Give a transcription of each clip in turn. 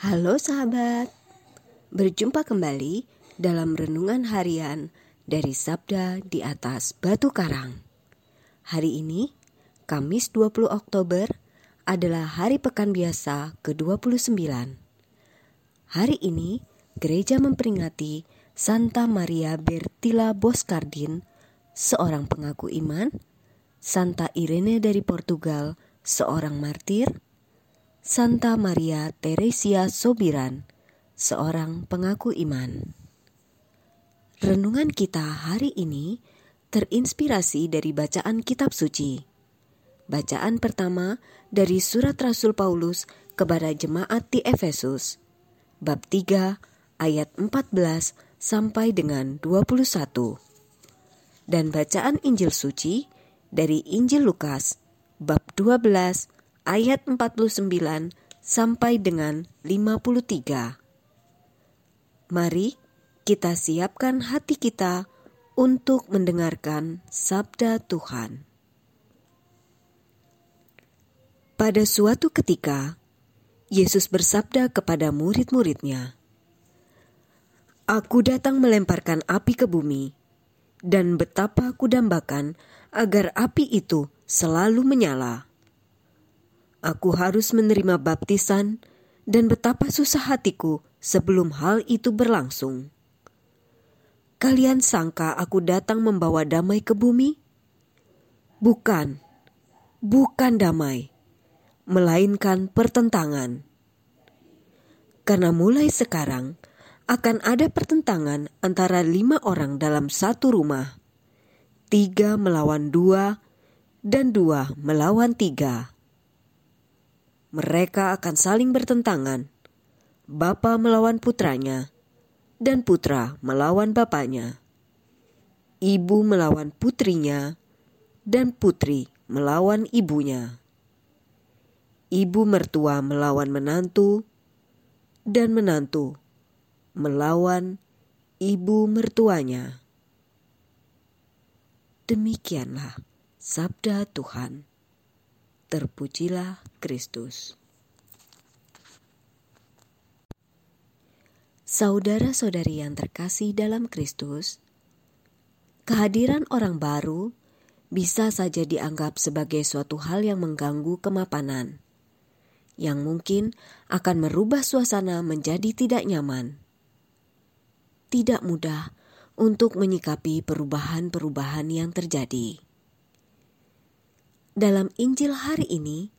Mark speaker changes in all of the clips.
Speaker 1: Halo sahabat, berjumpa kembali dalam renungan harian dari Sabda di atas Batu Karang. Hari ini, Kamis 20 Oktober, adalah hari pekan biasa ke-29. Hari ini, gereja memperingati Santa Maria Bertilla Boscardin, seorang pengaku iman, Santa Irene dari Portugal, seorang martir, Santa Maria Teresia Sobiran, seorang pengaku iman. Renungan kita hari ini terinspirasi dari bacaan kitab suci. Bacaan pertama dari surat Rasul Paulus kepada jemaat di Efesus, bab 3 ayat 14 sampai dengan 21. Dan bacaan Injil suci dari Injil Lukas, bab 12 ayat 49 sampai dengan 53. Mari kita siapkan hati kita untuk mendengarkan sabda Tuhan. Pada suatu ketika, Yesus bersabda kepada murid-muridnya, Aku datang melemparkan api ke bumi, dan betapa aku dambakan agar api itu selalu menyala aku harus menerima baptisan, dan betapa susah hatiku sebelum hal itu berlangsung. Kalian sangka aku datang membawa damai ke bumi? Bukan, bukan damai, melainkan pertentangan. Karena mulai sekarang akan ada pertentangan antara lima orang dalam satu rumah, tiga melawan dua, dan dua melawan tiga mereka akan saling bertentangan. Bapa melawan putranya, dan putra melawan bapaknya. Ibu melawan putrinya, dan putri melawan ibunya. Ibu mertua melawan menantu, dan menantu melawan ibu mertuanya. Demikianlah sabda Tuhan. Terpujilah Kristus. Saudara-saudari yang terkasih dalam Kristus, kehadiran orang baru bisa saja dianggap sebagai suatu hal yang mengganggu kemapanan, yang mungkin akan merubah suasana menjadi tidak nyaman. Tidak mudah untuk menyikapi perubahan-perubahan yang terjadi. Dalam Injil hari ini,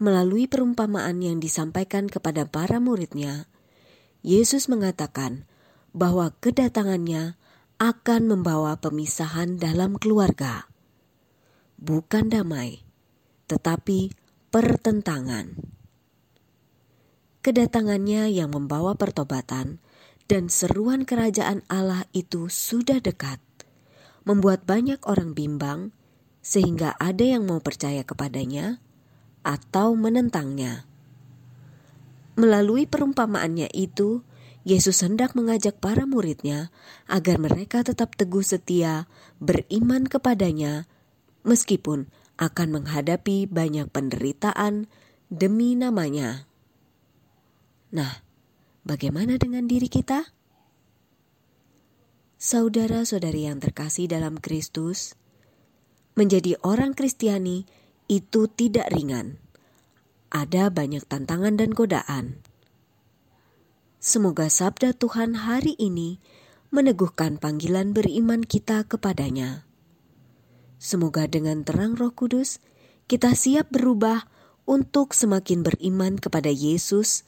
Speaker 1: melalui perumpamaan yang disampaikan kepada para muridnya, Yesus mengatakan bahwa kedatangannya akan membawa pemisahan dalam keluarga. Bukan damai, tetapi pertentangan. Kedatangannya yang membawa pertobatan dan seruan kerajaan Allah itu sudah dekat, membuat banyak orang bimbang sehingga ada yang mau percaya kepadanya atau menentangnya. Melalui perumpamaannya itu, Yesus hendak mengajak para muridnya agar mereka tetap teguh setia beriman kepadanya meskipun akan menghadapi banyak penderitaan demi namanya. Nah, bagaimana dengan diri kita? Saudara-saudari yang terkasih dalam Kristus, menjadi orang Kristiani itu tidak ringan. Ada banyak tantangan dan godaan. Semoga sabda Tuhan hari ini meneguhkan panggilan beriman kita kepadanya. Semoga dengan terang Roh Kudus kita siap berubah untuk semakin beriman kepada Yesus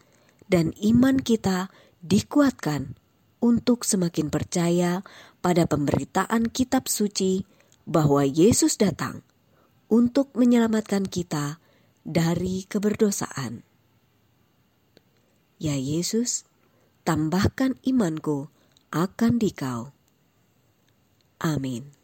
Speaker 1: dan iman kita dikuatkan untuk semakin percaya pada pemberitaan kitab suci bahwa Yesus datang untuk menyelamatkan kita dari keberdosaan. Ya Yesus, tambahkan imanku akan dikau. Amin.